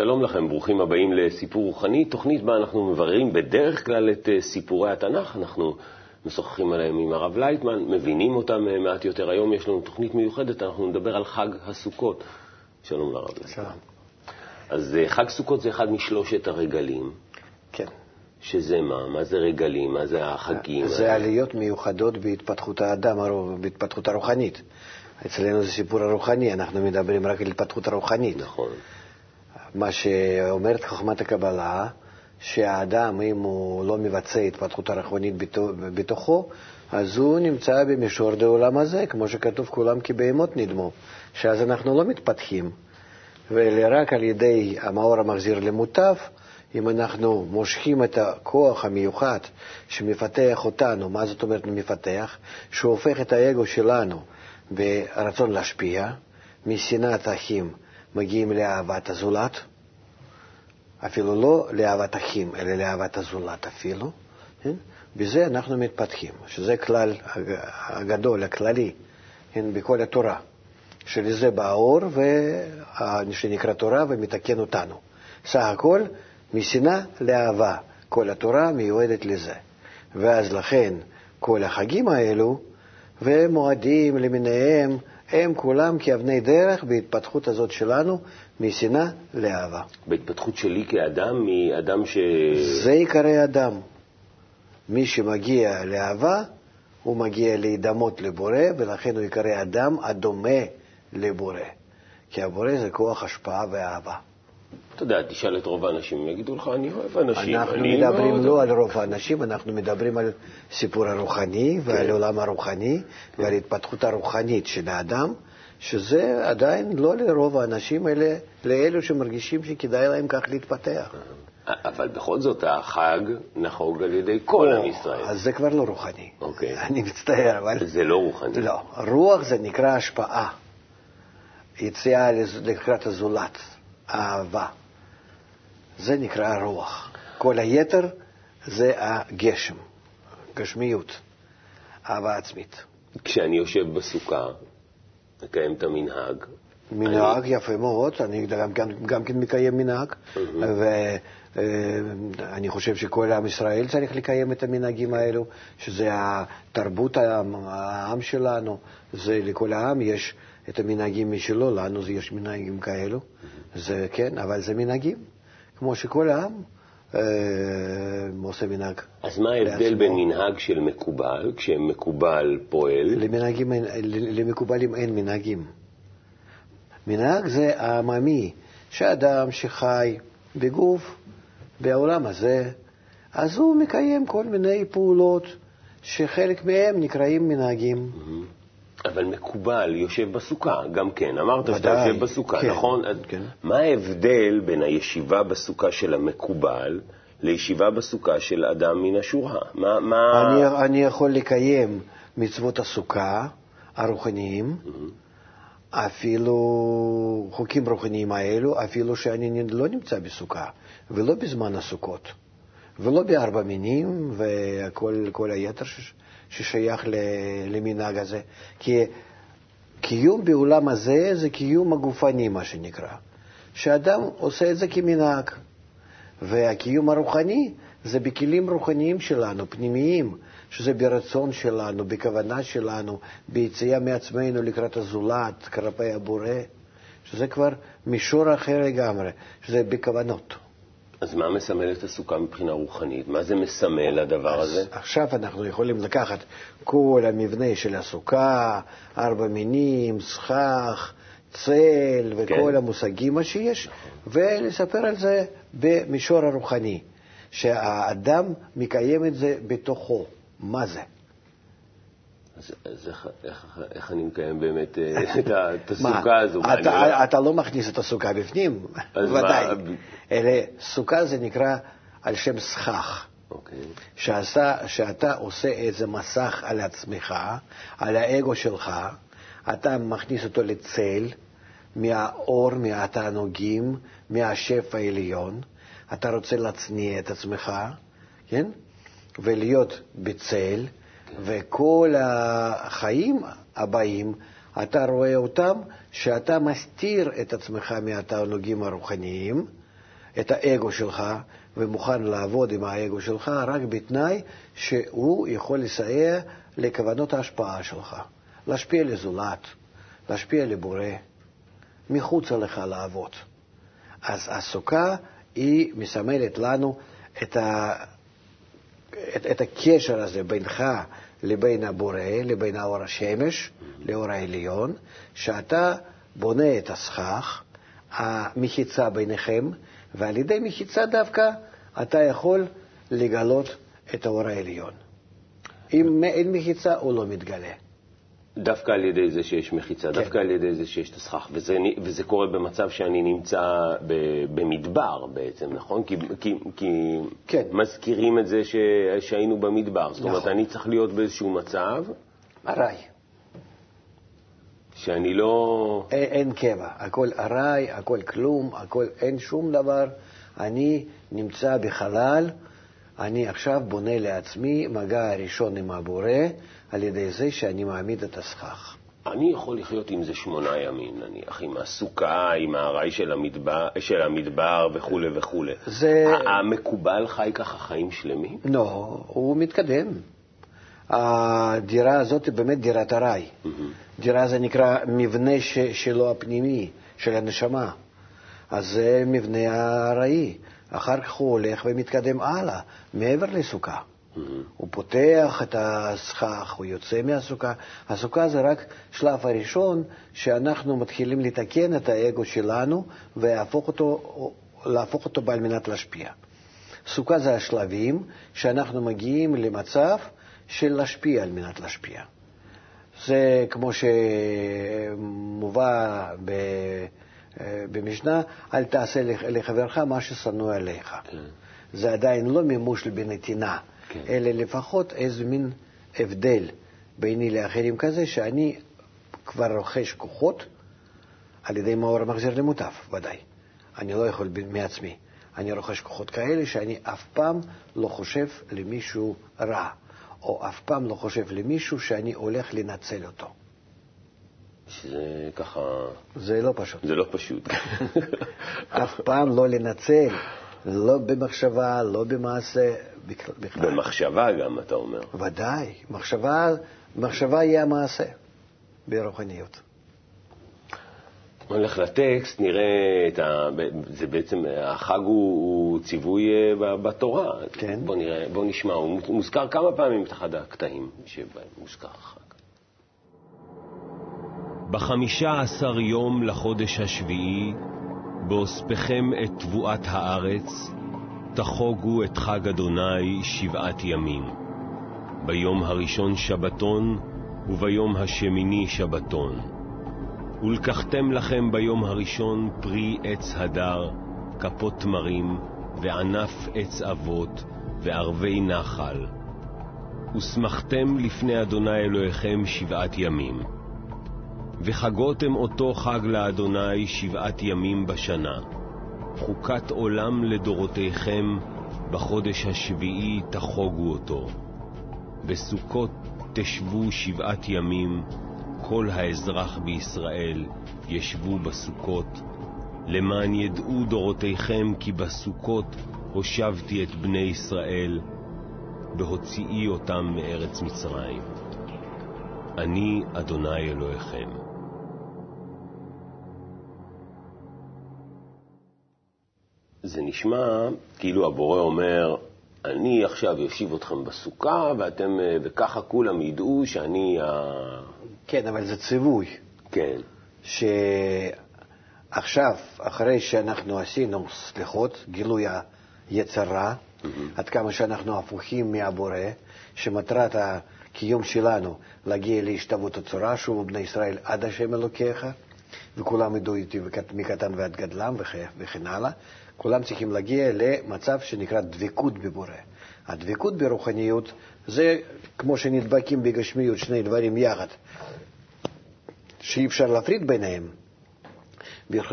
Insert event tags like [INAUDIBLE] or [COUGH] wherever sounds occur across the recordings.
שלום לכם, ברוכים הבאים לסיפור רוחני, תוכנית בה אנחנו מבררים בדרך כלל את אה, סיפורי התנ"ך, אנחנו משוחחים עליהם עם הרב לייטמן, מבינים אותם אה, מעט יותר. היום יש לנו תוכנית מיוחדת, אנחנו נדבר על חג הסוכות. שלום לרב לייטמן. שלום. אז אה, חג סוכות זה אחד משלושת הרגלים, כן. שזה מה? מה זה רגלים? מה זה החגים? זה עליות מיוחדות בהתפתחות האדם, בהתפתחות הרוחנית. אצלנו זה סיפור הרוחני, אנחנו מדברים רק על התפתחות הרוחנית. נכון. מה שאומרת חוכמת הקבלה, שהאדם, אם הוא לא מבצע התפתחות בתו- בתוכו, אז הוא נמצא במישור דעולם הזה, כמו שכתוב, כולם כבהמות נדמו, שאז אנחנו לא מתפתחים. ורק על ידי המאור המחזיר למוטב, אם אנחנו מושכים את הכוח המיוחד שמפתח אותנו, מה זאת אומרת מפתח? שהוא הופך את האגו שלנו ברצון להשפיע, משנאת אחים מגיעים לאהבת הזולת, אפילו לא לאהבת אחים, אלא לאהבת הזולת אפילו, כן? בזה אנחנו מתפתחים, שזה כלל הג- הגדול, הכללי, כן? בכל התורה. שלזה בא האור, שנקרא תורה, ומתקן אותנו. סך הכל, משנאה לאהבה. כל התורה מיועדת לזה. ואז לכן, כל החגים האלו, ומועדים למיניהם, הם כולם כאבני דרך בהתפתחות הזאת שלנו, משנאה לאהבה. בהתפתחות שלי כאדם, מאדם ש... זה עיקרי אדם. מי שמגיע לאהבה, הוא מגיע להידמות לבורא, ולכן הוא עיקרי אדם הדומה לבורא. כי הבורא זה כוח השפעה ואהבה. אתה יודע, תשאל את רוב האנשים, יגידו לך, אני אוהב אנשים. אנחנו אני מדברים מאוד- לא על רוב האנשים, אנחנו מדברים על סיפור הרוחני ועל כן. העולם הרוחני ועל התפתחות הרוחנית של האדם, שזה עדיין לא לרוב האנשים, אלא לאלו שמרגישים שכדאי להם כך להתפתח. אבל בכל זאת, החג נחוג על ידי כל עם ישראל. אז זה כבר לא רוחני. אוקיי. [LAUGHS] אני מצטער, אבל... זה לא רוחני. לא. רוח זה נקרא השפעה. יציאה לקראת הזולת, אהבה. זה נקרא רוח. כל היתר זה הגשם, גשמיות, אהבה עצמית. כשאני יושב בסוכה, מקיים את המנהג, מנהג יפה מאוד, אני גם, גם, גם כן מקיים מנהג, ואני חושב שכל עם ישראל צריך לקיים את המנהגים האלו, שזה התרבות העם, העם שלנו, זה לכל העם יש את המנהגים משלו, לנו יש מנהגים כאלו, זה כן, אבל זה מנהגים, כמו שכל העם אה, עושה מנהג. אז מה ההבדל. בין מנהג של מקובל, כשמקובל פועל, למנהגים, למקובלים אין מנהגים. מנהג זה העממי, שאדם שחי בגוף, בעולם הזה, אז הוא מקיים כל מיני פעולות שחלק מהם נקראים מנהגים. אבל מקובל יושב בסוכה, גם כן. אמרת שאתה ודאי, יושב בסוכה, כן, נכון? כן. מה ההבדל בין הישיבה בסוכה של המקובל לישיבה בסוכה של אדם מן השורה? מה... מה... אני, אני יכול לקיים מצוות הסוכה הרוחניים, אפילו חוקים רוחניים האלו, אפילו שאני לא נמצא בסוכה, ולא בזמן הסוכות, ולא בארבע מינים וכל כל היתר ש, ששייך ל, למנהג הזה. כי קיום בעולם הזה זה קיום הגופני, מה שנקרא, שאדם עושה את זה כמנהג. והקיום הרוחני זה בכלים רוחניים שלנו, פנימיים, שזה ברצון שלנו, בכוונה שלנו, ביציאה מעצמנו לקראת הזולת, כלפי הבורא, שזה כבר מישור אחר לגמרי, שזה בכוונות. אז מה מסמל את הסוכה מבחינה רוחנית? מה זה מסמל הדבר הזה? אז עכשיו אנחנו יכולים לקחת כל המבנה של הסוכה, ארבע מינים, סכך, צל וכל כן. המושגים שיש, ולספר על זה במישור הרוחני, שהאדם מקיים את זה בתוכו. מה זה? אז, אז איך, איך, איך אני מקיים באמת אה, [LAUGHS] את הסוכה הזו? מה, אתה, לא- אתה לא מכניס את הסוכה בפנים, ודאי. מה? אלא סוכה זה נקרא על שם סכך. אוקיי. שאתה עושה איזה מסך על עצמך, על האגו שלך, אתה מכניס אותו לצל, מהאור, מהתענוגים, מהשפע העליון, אתה רוצה להצניע את עצמך, כן? ולהיות בצל, וכל החיים הבאים, אתה רואה אותם, שאתה מסתיר את עצמך מהתענוגים הרוחניים, את האגו שלך ומוכן לעבוד עם האגו שלך רק בתנאי שהוא יכול לסייע לכוונות ההשפעה שלך, להשפיע לזולת, להשפיע לבורא, מחוץ לך לעבוד. אז הסוכה היא מסמלת לנו את, ה, את, את הקשר הזה בינך לבין הבורא, לבין האור השמש, לאור העליון, שאתה בונה את הסכך, המחיצה ביניכם, ועל ידי מחיצה דווקא אתה יכול לגלות את האור העליון. אם אין מחיצה, הוא לא מתגלה. דווקא על ידי זה שיש מחיצה, כן. דווקא על ידי זה שיש את הסכך, וזה, וזה קורה במצב שאני נמצא ב, במדבר בעצם, נכון? כי, כי, כי כן. מזכירים את זה ש, שהיינו במדבר. נכון. זאת אומרת, נכון. אני צריך להיות באיזשהו מצב... ארעי. שאני לא... אין, אין קבע, הכל ארעי, הכל כלום, הכל, אין שום דבר. אני נמצא בחלל, אני עכשיו בונה לעצמי מגע הראשון עם הבורא על ידי זה שאני מעמיד את הסכך. אני יכול לחיות עם זה שמונה ימים, נניח, עם הסוכה, עם הארעי של המדבר, של המדבר וכולי וכולי. זה... המקובל חי ככה חיים שלמים? לא, הוא מתקדם. הדירה הזאת היא באמת דירת ארעי. Mm-hmm. דירה זה נקרא מבנה ש... שלו הפנימי, של הנשמה. אז זה מבנה ארעי. אחר כך הוא הולך ומתקדם הלאה, מעבר לסוכה. Mm-hmm. הוא פותח את הסכך, הוא יוצא מהסוכה. הסוכה זה רק שלב הראשון שאנחנו מתחילים לתקן את האגו שלנו ולהפוך אותו, אותו על מנת להשפיע. סוכה זה השלבים שאנחנו מגיעים למצב של להשפיע על מנת להשפיע. זה כמו שמובא ב... במשנה, אל תעשה לחברך מה ששנוא עליך. כן. זה עדיין לא מימוש בנתינה, כן. אלא לפחות איזה מין הבדל ביני לאחרים כזה, שאני כבר רוכש כוחות על ידי מאור המחזיר למוטף, ודאי. אני לא יכול מעצמי. אני רוכש כוחות כאלה שאני אף פעם לא חושב למישהו רע, או אף פעם לא חושב למישהו שאני הולך לנצל אותו. שזה ככה... זה לא פשוט. זה לא פשוט. [LAUGHS] אף פעם לא לנצל, לא במחשבה, לא במעשה, בכלל. במחשבה גם, אתה אומר. ודאי. מחשבה, מחשבה היא המעשה ברוחניות. נלך לטקסט, נראה את ה... זה בעצם, החג הוא, הוא ציווי אה, בתורה. כן. בוא נראה, בוא נשמע, הוא מוזכר כמה פעמים את אחד הקטעים שבהם מוזכר החג. בחמישה עשר יום לחודש השביעי, באוספכם את תבואת הארץ, תחוגו את חג אדוני שבעת ימים. ביום הראשון שבתון, וביום השמיני שבתון. ולקחתם לכם ביום הראשון פרי עץ הדר, כפות תמרים, וענף עץ אבות, וערבי נחל. ושמחתם לפני אדוני אלוהיכם שבעת ימים. וחגותם אותו חג לאדוני שבעת ימים בשנה. חוקת עולם לדורותיכם, בחודש השביעי תחוגו אותו. בסוכות תשבו שבעת ימים, כל האזרח בישראל ישבו בסוכות, למען ידעו דורותיכם כי בסוכות הושבתי את בני ישראל, בהוציאי אותם מארץ מצרים. אני אדוני אלוהיכם. זה נשמע כאילו הבורא אומר, אני עכשיו יושיב אתכם בסוכה, ואתם, אה, וככה כולם ידעו שאני ה... כן, אבל זה ציווי. כן. שעכשיו, אחרי שאנחנו עשינו סליחות, גילוי היצר רע, mm-hmm. עד כמה שאנחנו הפוכים מהבורא, שמטרת הקיום שלנו להגיע להשתוות הצורה, שוב בני ישראל עד השם אלוקיך, וכולם ידעו איתי מקטן ועד גדלם וכן הלאה. כולם צריכים להגיע למצב שנקרא דבקות בבורא. הדבקות ברוחניות זה כמו שנדבקים בגשמיות שני דברים יחד, שאי אפשר להפריד ביניהם.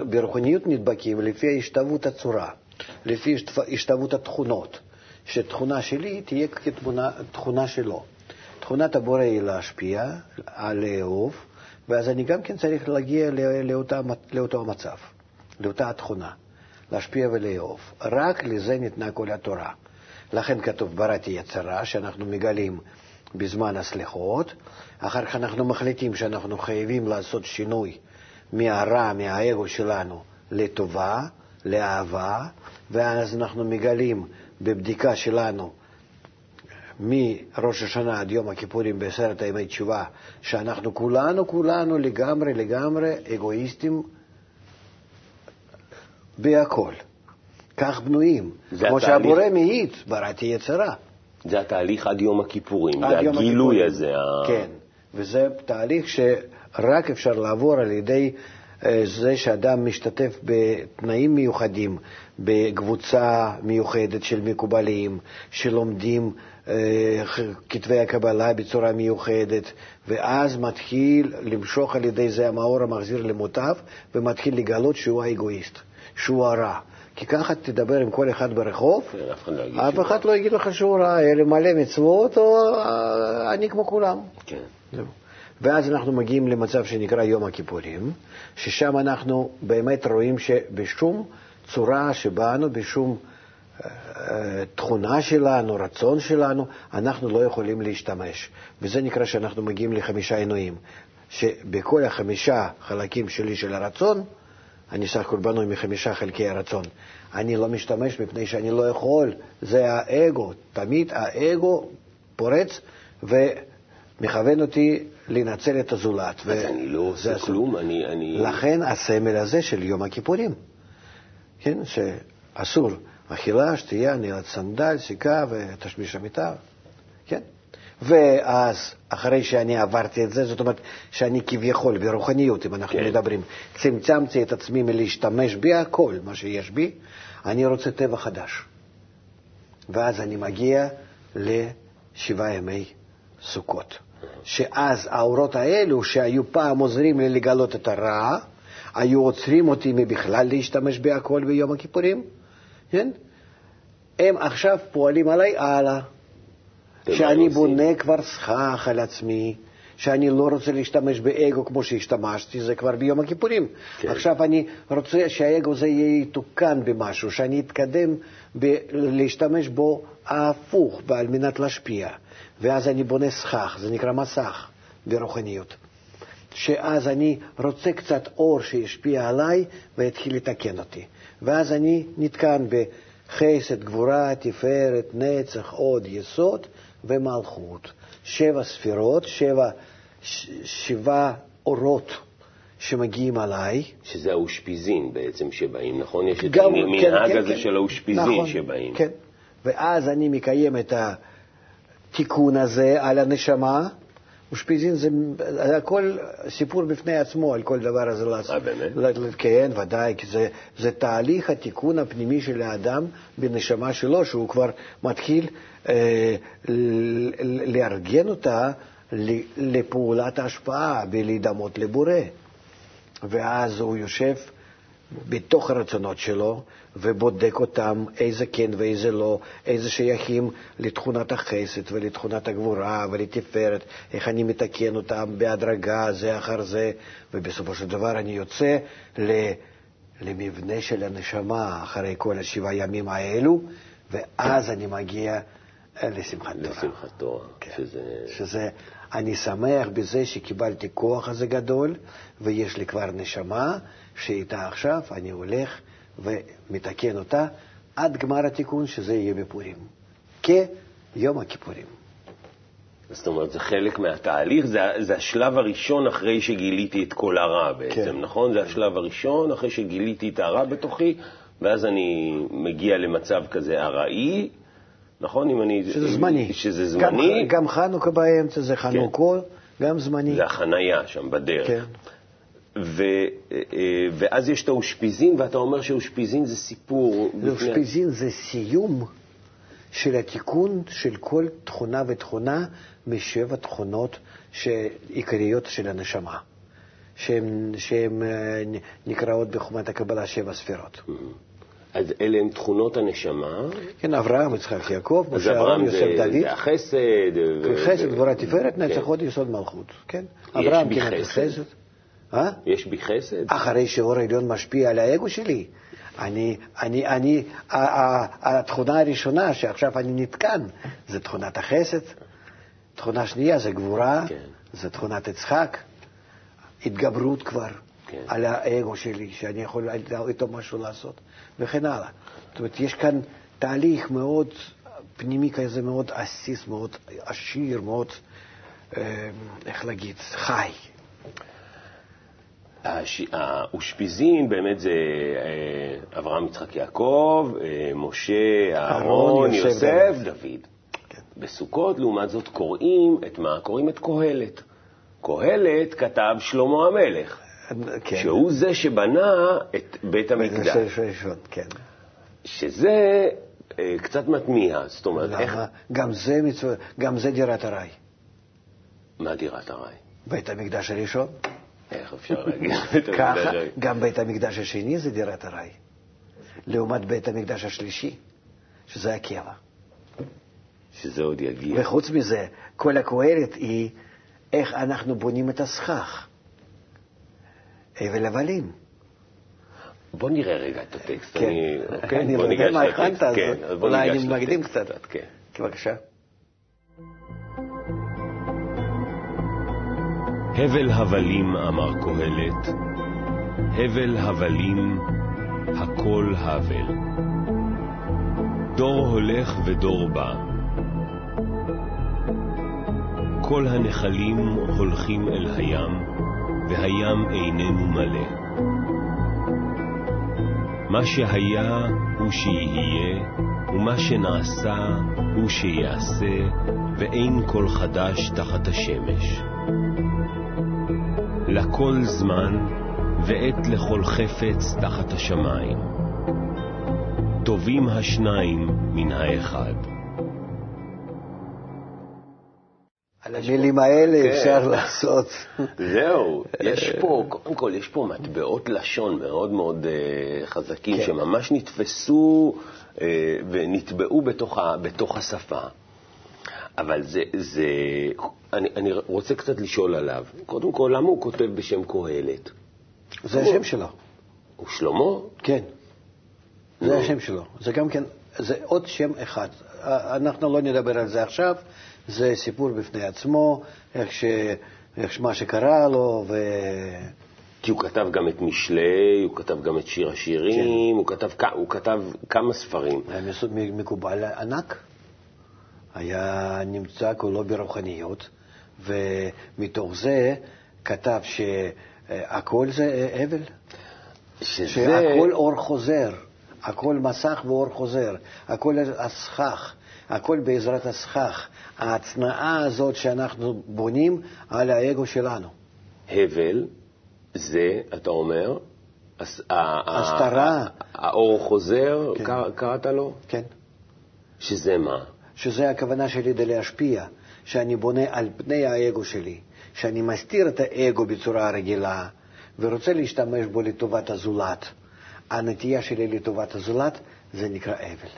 ברוחניות נדבקים לפי השתוות הצורה, לפי השתוות התכונות, שתכונה שלי תהיה כתכונה שלו. תכונת הבורא היא להשפיע, לאהוב, ואז אני גם כן צריך להגיע לאותה, לאותו המצב, לאותה התכונה. להשפיע ולאהוב. רק לזה ניתנה כל התורה. לכן כתוב בראתי יצרה, שאנחנו מגלים בזמן הסליחות, אחר כך אנחנו מחליטים שאנחנו חייבים לעשות שינוי מהרע, מהאגו שלנו, לטובה, לאהבה, ואז אנחנו מגלים בבדיקה שלנו מראש השנה עד יום הכיפורים בעשרת ימי תשובה, שאנחנו כולנו, כולנו לגמרי, לגמרי אגואיסטים בהכל. כך בנויים. כמו שהבורא מעיד, בראתי יצרה. זה התהליך עד יום הכיפורים, זה הגילוי הזה. כן, וזה תהליך שרק אפשר לעבור על ידי אה, זה שאדם משתתף בתנאים מיוחדים, בקבוצה מיוחדת של מקובלים, שלומדים אה, כתבי הקבלה בצורה מיוחדת, ואז מתחיל למשוך על ידי זה המאור המחזיר למוטב, ומתחיל לגלות שהוא האגואיסט, שהוא הרע. כי ככה תדבר עם כל אחד ברחוב, כן, אף אחד לא יגיד לך שהוא רע, אלא מלא מצוות, או אה, אני כמו כולם. כן. ואז אנחנו מגיעים למצב שנקרא יום הכיפורים, ששם אנחנו באמת רואים שבשום צורה שבאנו, בשום אה, תכונה שלנו, רצון שלנו, אנחנו לא יכולים להשתמש. וזה נקרא שאנחנו מגיעים לחמישה עינויים, שבכל החמישה חלקים שלי של הרצון, אני סך הכל בנוי מחמישה חלקי הרצון. אני לא משתמש מפני שאני לא יכול, זה האגו. תמיד האגו פורץ ומכוון אותי לנצל את הזולת. אז אני לא עושה כלום, אני, אני... לכן הסמל הזה של יום הכיפורים, כן, שאסור אכילה, שתייה, נעילת סנדל, סיכה ותשמיש המיטה? ואז, אחרי שאני עברתי את זה, זאת אומרת שאני כביכול, ברוחניות, אם אנחנו כן. מדברים, צמצמתי את עצמי מלהשתמש בי הכל, מה שיש בי, אני רוצה טבע חדש. ואז אני מגיע לשבעה ימי סוכות. שאז האורות האלו, שהיו פעם עוזרים לי לגלות את הרע, היו עוצרים אותי מבכלל להשתמש בהכל ביום הכיפורים, כן? הם עכשיו פועלים עליי הלאה. שאני בונה כבר סכך על עצמי, שאני לא רוצה להשתמש באגו כמו שהשתמשתי, זה כבר ביום הכיפורים. כן. עכשיו אני רוצה שהאגו הזה יהיה יתוקן במשהו, שאני אתקדם ב- להשתמש בו ההפוך, על מנת להשפיע. ואז אני בונה סכך, זה נקרא מסך ברוחניות. שאז אני רוצה קצת אור שישפיע עליי ויתחיל לתקן אותי. ואז אני נתקן בחסד, גבורה, תפארת, נצח, עוד, יסוד, ומלכות. שבע ספירות, שבע, ש, שבע אורות שמגיעים עליי. שזה האושפיזין בעצם שבאים, נכון? יש גם, את המנהג כן, הזה כן, של האושפיזין נכון, שבאים. כן, ואז אני מקיים את התיקון הזה על הנשמה. אושפיזין זה, זה הכל סיפור בפני עצמו על כל דבר הזה לעשות. אה, באמת? כן, ודאי, כי זה, זה תהליך התיקון הפנימי של האדם בנשמה שלו, שהוא כבר מתחיל אה, לארגן אותה לפעולת ההשפעה ולהידמות לבורא. ואז הוא יושב בתוך הרצונות שלו ובודק אותם, איזה כן ואיזה לא, איזה שייכים לתכונת החסד ולתכונת הגבורה ולתפארת, איך אני מתקן אותם בהדרגה, זה אחר זה, ובסופו של דבר אני יוצא למבנה של הנשמה אחרי כל השבעה ימים האלו, ואז אני מגיע לשמחת תורה. לשמחת תורה. כן. שזה... שזה... אני שמח בזה שקיבלתי כוח הזה גדול, ויש לי כבר נשמה, שאיתה עכשיו אני הולך ומתקן אותה עד גמר התיקון, שזה יהיה בפורים. כיום הכיפורים. זאת אומרת, זה חלק מהתהליך, זה, זה השלב הראשון אחרי שגיליתי את כל הרע בעצם, כן. נכון? זה השלב הראשון אחרי שגיליתי את הרע בתוכי, ואז אני מגיע למצב כזה ארעי, נכון? אם אני... שזה זמני. שזה זמני. גם, גם חנוכה באמצע זה חנוכו, כן. גם זמני. זה החנייה שם בדרך. כן. ו, אה, ואז יש את האושפיזין, ואתה אומר שאושפיזין זה סיפור... אושפיזין זה סיום של התיקון של כל תכונה ותכונה משבע תכונות עיקריות של הנשמה, שהן אה, נקראות בחומת הקבלה שבע ספירות. Mm-hmm. אז אלה הן תכונות הנשמה. כן, אברהם, יצחק, יעקב, משה, אברהם, יוסף, דוד. זה החסד. חסד, גבורה, תפארת, נצח, הוד, יסוד, מלכות. כן, אברהם קיבל את החסד. אה? יש בי חסד? אחרי שאור העליון משפיע על האגו שלי, אני, אני, אני, התכונה הראשונה שעכשיו אני נתקן זה תכונת החסד, תכונה שנייה זה גבורה, כן. זה תכונת יצחק, התגברות כבר כן. על האגו שלי, שאני יכול איתו משהו לעשות, וכן הלאה. זאת אומרת, יש כאן תהליך מאוד פנימי כזה, מאוד עסיס, מאוד עשיר, מאוד, אה, איך להגיד, חי. האושפיזין באמת זה אה, אברהם, יצחק, יעקב, אה, משה, אהרון, יוסף, דוד. בסוכות, לעומת זאת, קוראים את מה? קוראים את קהלת. קהלת כתב שלמה המלך, כן. שהוא זה שבנה את בית המקדש, כן. שזה אה, קצת מתמיה, זאת אומרת, איך... למה? גם זה מצווה, גם זה דירת ארעי. מה דירת ארעי? בית המקדש הראשון, איך אפשר להגיד? ככה? גם בית המקדש השני זה דירת ארעי. לעומת בית המקדש השלישי, שזה הקבע. שזה עוד יגיע. וחוץ מזה, כל הקהלת היא איך אנחנו בונים את הסכך. הבל הבלים. בוא נראה רגע את הטקסט. כן. אני, [LAUGHS] אוקיי? לא יודע מה. הכנת, אז כן, אולי אני מקדים קצת. כן. בבקשה. הבל הבלים, אמר קהלת, הבל הבלים, הכל הבל. דור הולך ודור בא. כל הנחלים הולכים אל הים, והים איננו מלא. מה שהיה הוא שיהיה, ומה שנעשה הוא שיעשה, ואין כל חדש תחת השמש. לכל זמן, ועת לכל חפץ תחת השמיים. טובים השניים מן האחד. על המילים האלה כן. אפשר לעשות. זהו, [LAUGHS] יש פה, קודם כל, יש פה מטבעות לשון מאוד מאוד אה, חזקים, כן. שממש נתפסו אה, ונטבעו בתוך, השפה. אבל זה, זה אני, אני רוצה קצת לשאול עליו. קודם כל, למה הוא כותב בשם קהלת? זה השם שלו. הוא שלמה? כן. זה השם שלו. זה גם כן, זה עוד שם אחד. אנחנו לא נדבר על זה עכשיו, זה סיפור בפני עצמו, איך ש... איך מה שקרה לו, ו... כי הוא כתב גם את משלי, הוא כתב גם את שיר השירים, הוא, כתב, הוא כתב כמה ספרים. מקובל ענק. היה נמצא כולו ברוחניות, ומתוך זה כתב שהכל זה הבל. שזה... שהכל אור חוזר, הכל מסך ואור חוזר, הכל הסכך, הכל בעזרת הסכך. ההצנעה הזאת שאנחנו בונים על האגו שלנו. הבל זה, אתה אומר, הסתרה. האור חוזר, כן. קרא- קראת לו? כן. שזה מה? שזה הכוונה שלי כדי להשפיע, שאני בונה על פני האגו שלי, שאני מסתיר את האגו בצורה רגילה ורוצה להשתמש בו לטובת הזולת. הנטייה שלי לטובת הזולת זה נקרא אבל.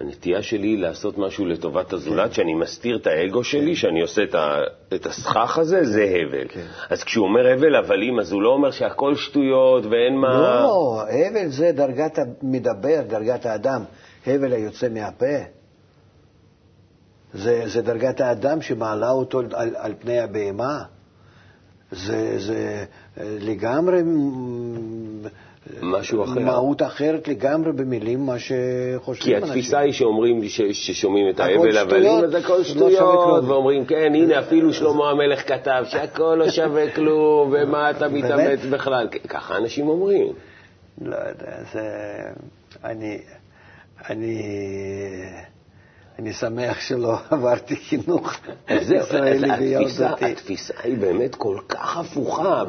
הנטייה שלי היא לעשות משהו לטובת הזולת, שאני מסתיר את האגו שלי, שאני עושה את, ה, את הסכך הזה, זה הבל. כן. אז כשהוא אומר הבל הבלים, אז הוא לא אומר שהכל שטויות ואין מה... לא, הבל זה דרגת המדבר, דרגת האדם, הבל היוצא מהפה. זה, זה דרגת האדם שמעלה אותו על, על פני הבהמה. זה, זה אה, לגמרי משהו אחר. מהות אחרת לגמרי במילים, מה שחושבים כי אנשים. התפיסה היא שאומרים, ש, ששומעים את ההבל הבלים, שטויות, אז הכל לא שטויות, כלום. ואומרים, כן, הנה, אפילו שלמה המלך כתב שהכל לא שווה כלום, ומה [LAUGHS] אתה מתאמץ? בכלל. ככה אנשים אומרים. לא יודע, זה... אני... אני... אני שמח שלא [LAUGHS] עברתי חינוך [LAUGHS] ישראלי אז התפיסה, היא באמת כל כך הפוכה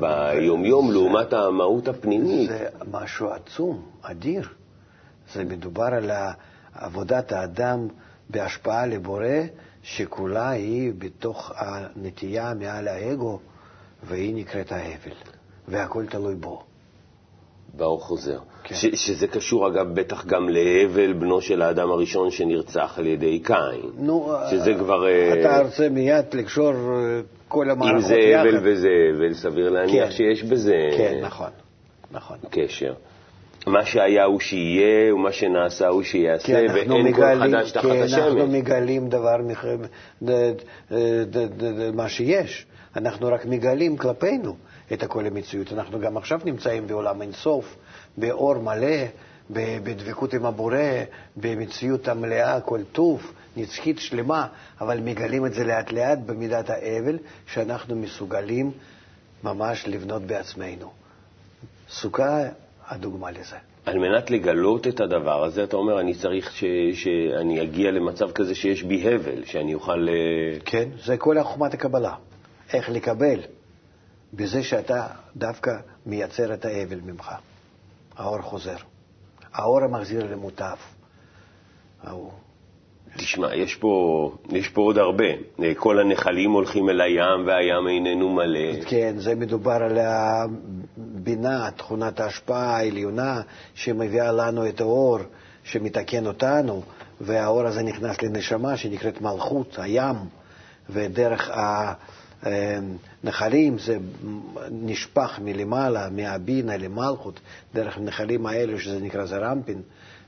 ביומיום לעומת המהות הפנימית. זה משהו עצום, אדיר. זה מדובר על עבודת האדם בהשפעה לבורא, שכולה היא בתוך הנטייה מעל האגו, והיא נקראת ההבל, והכל תלוי בו. באור חוזר. כן. ש, שזה קשור, אגב, בטח גם להבל, בנו של האדם הראשון שנרצח על ידי קין. נו, שזה uh, כבר... אתה רוצה מיד לקשור כל המערכות יחד. אם זה הבל וזה הבל, סביר להניח כן. שיש בזה... כן, נכון, נכון. קשר. מה שהיה הוא שיהיה, ומה שנעשה הוא שיעשה, ואין כל חדש תחת השמש. כי אנחנו מגלים דבר, מה שיש. אנחנו רק מגלים כלפינו את כל המציאות. אנחנו גם עכשיו נמצאים בעולם אינסוף, באור מלא, בדבקות עם הבורא, במציאות המלאה, כל טוב, נצחית, שלמה, אבל מגלים את זה לאט-לאט במידת האבל, שאנחנו מסוגלים ממש לבנות בעצמנו. סוכה הדוגמה לזה. על מנת לגלות את הדבר הזה, אתה אומר, אני צריך ש, שאני אגיע למצב כזה שיש בי הבל, שאני אוכל... אה, כן, זה כל חוכמת הקבלה. איך לקבל בזה שאתה דווקא מייצר את האבל ממך. האור חוזר. האור המחזיר למוטב. תשמע, יש פה, יש פה עוד הרבה. כל הנחלים הולכים אל הים והים איננו מלא. כן, זה מדובר על הבינה, תכונת ההשפעה העליונה, שמביאה לנו את האור, שמתקן אותנו, והאור הזה נכנס לנשמה שנקראת מלכות, הים, ודרך הנחלים זה נשפך מלמעלה, מהבינה למלכות, דרך הנחלים האלו, שזה נקרא זרמפין.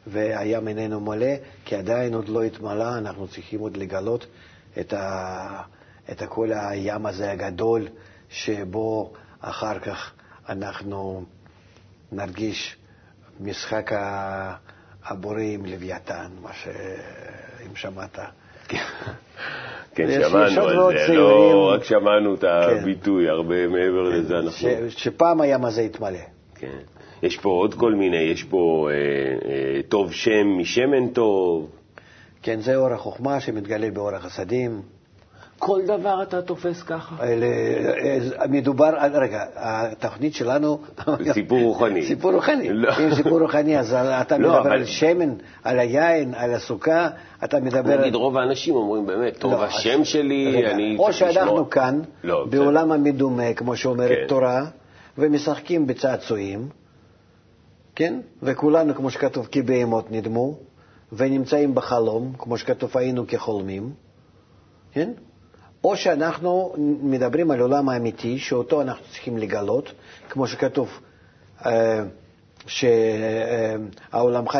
והים איננו מלא, כי עדיין עוד לא התמלא, אנחנו צריכים עוד לגלות את, ה, את כל הים הזה הגדול, שבו אחר כך אנחנו נרגיש משחק הבורא עם לוויתן, מה ש... אם שמעת. כן, שמענו על זה, לא רק שמענו את כן. הביטוי, הרבה מעבר לזה אנחנו... שפעם הים הזה יתמלא. כן. יש פה עוד כל מיני, יש פה אה, אה, טוב שם משמן טוב. כן, זה אור החוכמה שמתגלה באור החסדים. כל דבר אתה תופס ככה? מדובר על, רגע, התוכנית שלנו... סיפור רוחני. סיפור רוחני. לא. אם סיפור רוחני, אז אתה לא, מדבר אבל... על שמן, על היין, על הסוכה, אתה מדבר... נגיד, רוב האנשים אומרים באמת, טוב, לא, השם. שלי, אני... או שאנחנו כאן, לא, בעולם המדומה, כמו שאומרת כן. תורה, ומשחקים בצעצועים. כן? וכולנו, כמו שכתוב, כבהמות נדמו, ונמצאים בחלום, כמו שכתוב, היינו כחולמים, כן? או שאנחנו מדברים על עולם האמיתי, שאותו אנחנו צריכים לגלות, כמו שכתוב, אה, שהעולמך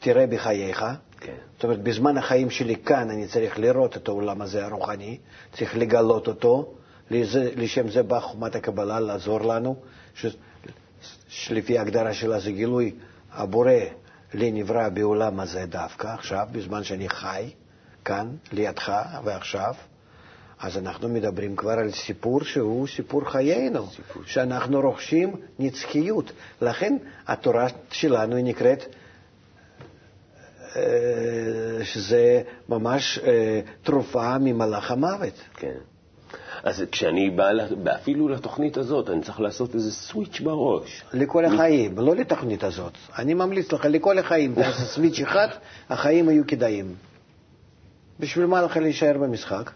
תראה בחייך. כן. זאת אומרת, בזמן החיים שלי כאן אני צריך לראות את העולם הזה הרוחני, צריך לגלות אותו, לשם זה באה חומת הקבלה לעזור לנו, שלפי ההגדרה שלה זה גילוי הבורא לי נברא בעולם הזה דווקא, עכשיו, בזמן שאני חי, כאן, לידך ועכשיו, אז אנחנו מדברים כבר על סיפור שהוא סיפור חיינו, סיפור. שאנחנו רוכשים נצחיות. לכן התורה שלנו היא נקראת, אה, שזה ממש אה, תרופה ממלאך המוות. כן. אז כשאני בא אפילו לתוכנית הזאת, אני צריך לעשות איזה סוויץ' בראש. לכל החיים, לא לתוכנית הזאת. אני ממליץ לך, לכל החיים, [LAUGHS] תעשה סוויץ' אחד, החיים יהיו כדאיים. בשביל מה לך להישאר במשחק?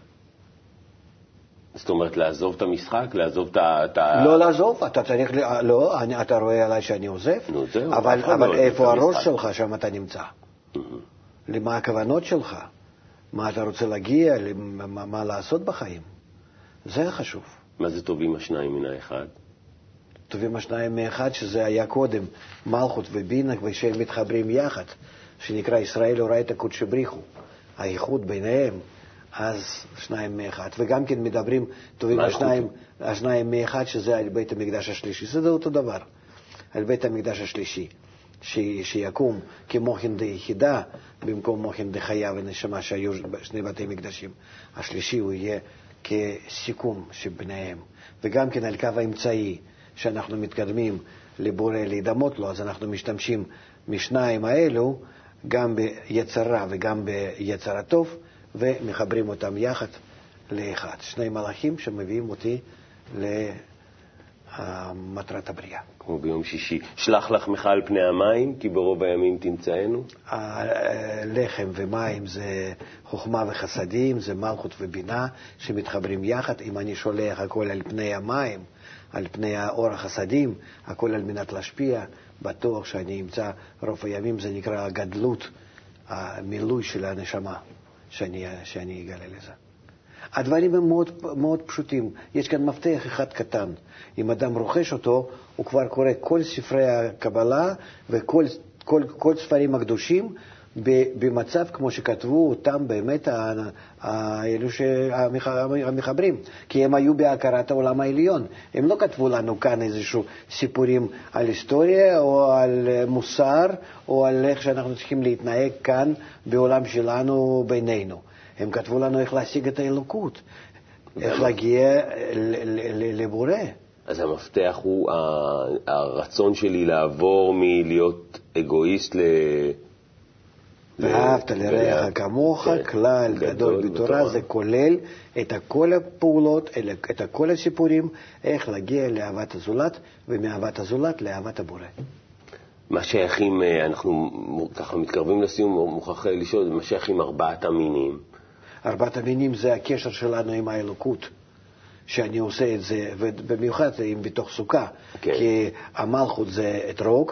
זאת אומרת, לעזוב את המשחק? לעזוב את ה... לא לעזוב, אתה צריך... לא, אני, אתה רואה עליי שאני עוזב. נו, זהו. אבל, אבל לא איפה הראש שלך, שם אתה נמצא? למה הכוונות שלך? מה אתה רוצה להגיע? מה, מה לעשות בחיים? זה חשוב. מה זה טובים השניים מן האחד? טובים השניים מאחד, שזה היה קודם, מלכות ובינה, ושהם מתחברים יחד, שנקרא ישראל הורייתא קודשא בריחו, האיחוד ביניהם, אז שניים מאחד. וגם כן מדברים, טובים השניים, השניים מאחד, שזה על בית המקדש השלישי. זה אותו דבר, על בית המקדש השלישי. ש, שיקום כמוחין דיחידה במקום מוחין דחיה ונשמה שהיו שני בתי מקדשים. השלישי הוא יהיה כסיכום שביניהם, וגם כן על קו האמצעי, שאנחנו מתקדמים לבורא להידמות לו, אז אנחנו משתמשים משניים האלו, גם ביצר רע וגם ביצר הטוב, ומחברים אותם יחד לאחד. שני מלאכים שמביאים אותי למטרת הבריאה. כמו ביום שישי. שלח לחמך על פני המים, כי ברוב הימים תמצאנו. לחם ומים זה חוכמה וחסדים, זה מלכות ובינה שמתחברים יחד. אם אני שולח הכל על פני המים, על פני אור החסדים, הכל על מנת להשפיע. בטוח שאני אמצא רוב הימים, זה נקרא גדלות, המילוי של הנשמה, שאני, שאני אגלה לזה. הדברים הם מאוד, מאוד פשוטים. יש כאן מפתח אחד קטן. אם אדם רוכש אותו, הוא כבר קורא כל ספרי הקבלה וכל כל, כל ספרים הקדושים במצב כמו שכתבו אותם באמת אלו המחברים, כי הם היו בהכרת העולם העליון. הם לא כתבו לנו כאן איזשהו סיפורים על היסטוריה או על מוסר או על איך שאנחנו צריכים להתנהג כאן בעולם שלנו בינינו. הם כתבו לנו איך להשיג את האלוקות, איך להגיע לבורא. אז המפתח הוא הרצון שלי לעבור מלהיות אגואיסט ל... ואהבת לרעך כמוך, כן, כלל גדול בתורה, זה כולל את כל הפעולות, את כל הסיפורים, איך להגיע לאהבת הזולת, ומאהבת הזולת לאהבת הבורא. מה שייכים, אנחנו ככה מתקרבים לסיום, מוכרח לשאול, מה שייכים ארבעת המינים? ארבעת המינים זה הקשר שלנו עם האלוקות. שאני עושה את זה, ובמיוחד אם בתוך סוכה, כן. כי המלכות זה אתרוג.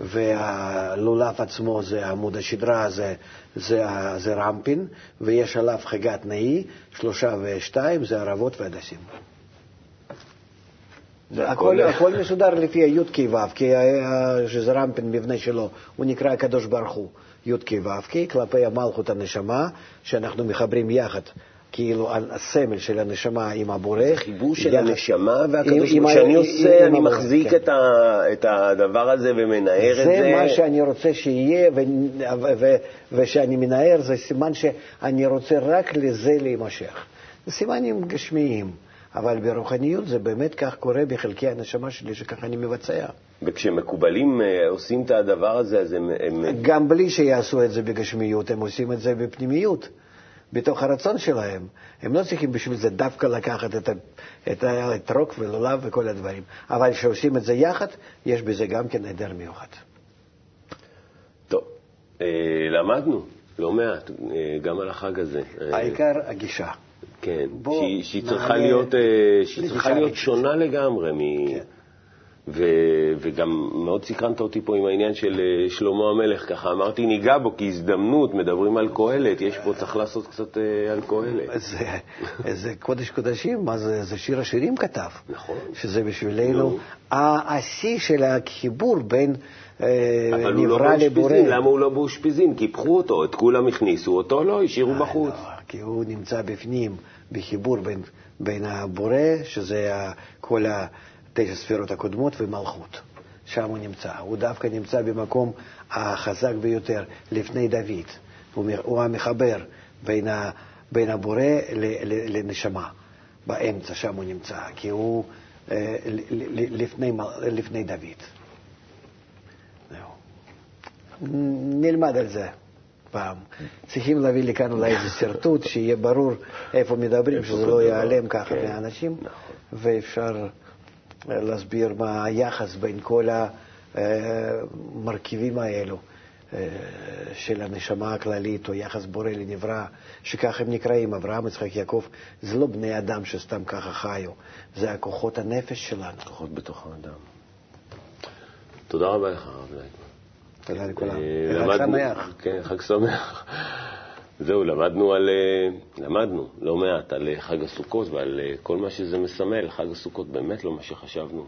והלולב עצמו זה עמוד השדרה, זה, זה, זה רמפין, ויש עליו חגת נאי, שלושה ושתיים, זה ערבות והדסים. הכל, הכל מסודר לפי הי"ק ו"ק, שזה רמפין, מבנה שלו, הוא נקרא הקדוש ברוך הוא, י"ק ו"ק, כלפי המלכות הנשמה, שאנחנו מחברים יחד. כאילו הסמל של הנשמה עם הבורא. חיבור של הנשמה והקדוש ברוך כשאני עושה, אני מחזיק כן. את הדבר הזה ומנער את זה. זה מה שאני רוצה שיהיה, ושאני מנער זה סימן שאני רוצה רק לזה להימשך. זה סימנים גשמיים. אבל ברוחניות זה באמת כך קורה בחלקי הנשמה שלי, שככה אני מבצע. וכשמקובלים אה, עושים את הדבר הזה, אז. הם... גם בלי שיעשו את זה בגשמיות, הם עושים את זה בפנימיות. בתוך הרצון שלהם. הם לא צריכים בשביל זה דווקא לקחת את, את האתרוג ולולב וכל הדברים. אבל כשעושים את זה יחד, יש בזה גם כן נדר מיוחד. טוב, אה, למדנו לא מעט, אה, גם על החג הזה. אה, העיקר הגישה. כן, שהיא, צריכה להיות, שהיא צריכה להיות שונה לגמרי כן. ו, וגם מאוד סקרנת אותי פה עם העניין של אה, שלמה המלך, ככה אמרתי ניגע בו כהזדמנות, מדברים על קהלת, יש פה, צריך לעשות קצת אה, על קהלת. זה, זה קודש קודשים, מה זה, זה שיר השירים כתב. נכון. שזה בשבילנו השיא של החיבור בין אה, נברא לא לבורא. למה הוא לא באושפיזין? קיפחו אותו, את כולם הכניסו, אותו לא, השאירו בחוץ. לא, כי הוא נמצא בפנים, בחיבור בין, בין הבורא, שזה כל ה... תשע ספירות הקודמות ומלכות. שם הוא נמצא. הוא דווקא נמצא במקום החזק ביותר, לפני דוד. הוא המחבר בין, ה, בין הבורא ל, ל, לנשמה. באמצע, שם הוא נמצא, כי הוא אה, לפני, לפני דוד. נלמד על זה פעם. צריכים להביא לכאן אולי איזה שרטוט, שיהיה ברור איפה מדברים, שזה לא ייעלם ככה כן. מהאנשים, נכון. ואפשר... להסביר מה היחס בין כל המרכיבים האלו אה, של הנשמה הכללית, או יחס בורא לנברא, שכך הם נקראים, אברהם, יצחק, יעקב, זה לא בני אדם שסתם ככה חיו, זה הכוחות הנפש שלנו. כוחות בתוך האדם. תודה רבה לך, הרב לייטמן. תודה לכולם. אה, חג שמח. כן, חג שמח. זהו, למדנו, על, אה, למדנו לא מעט על אה, חג הסוכות ועל אה, כל מה שזה מסמל. חג הסוכות באמת לא מה שחשבנו.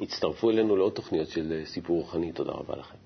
הצטרפו אלינו לעוד תוכניות של סיפור רוחני. תודה רבה לכם.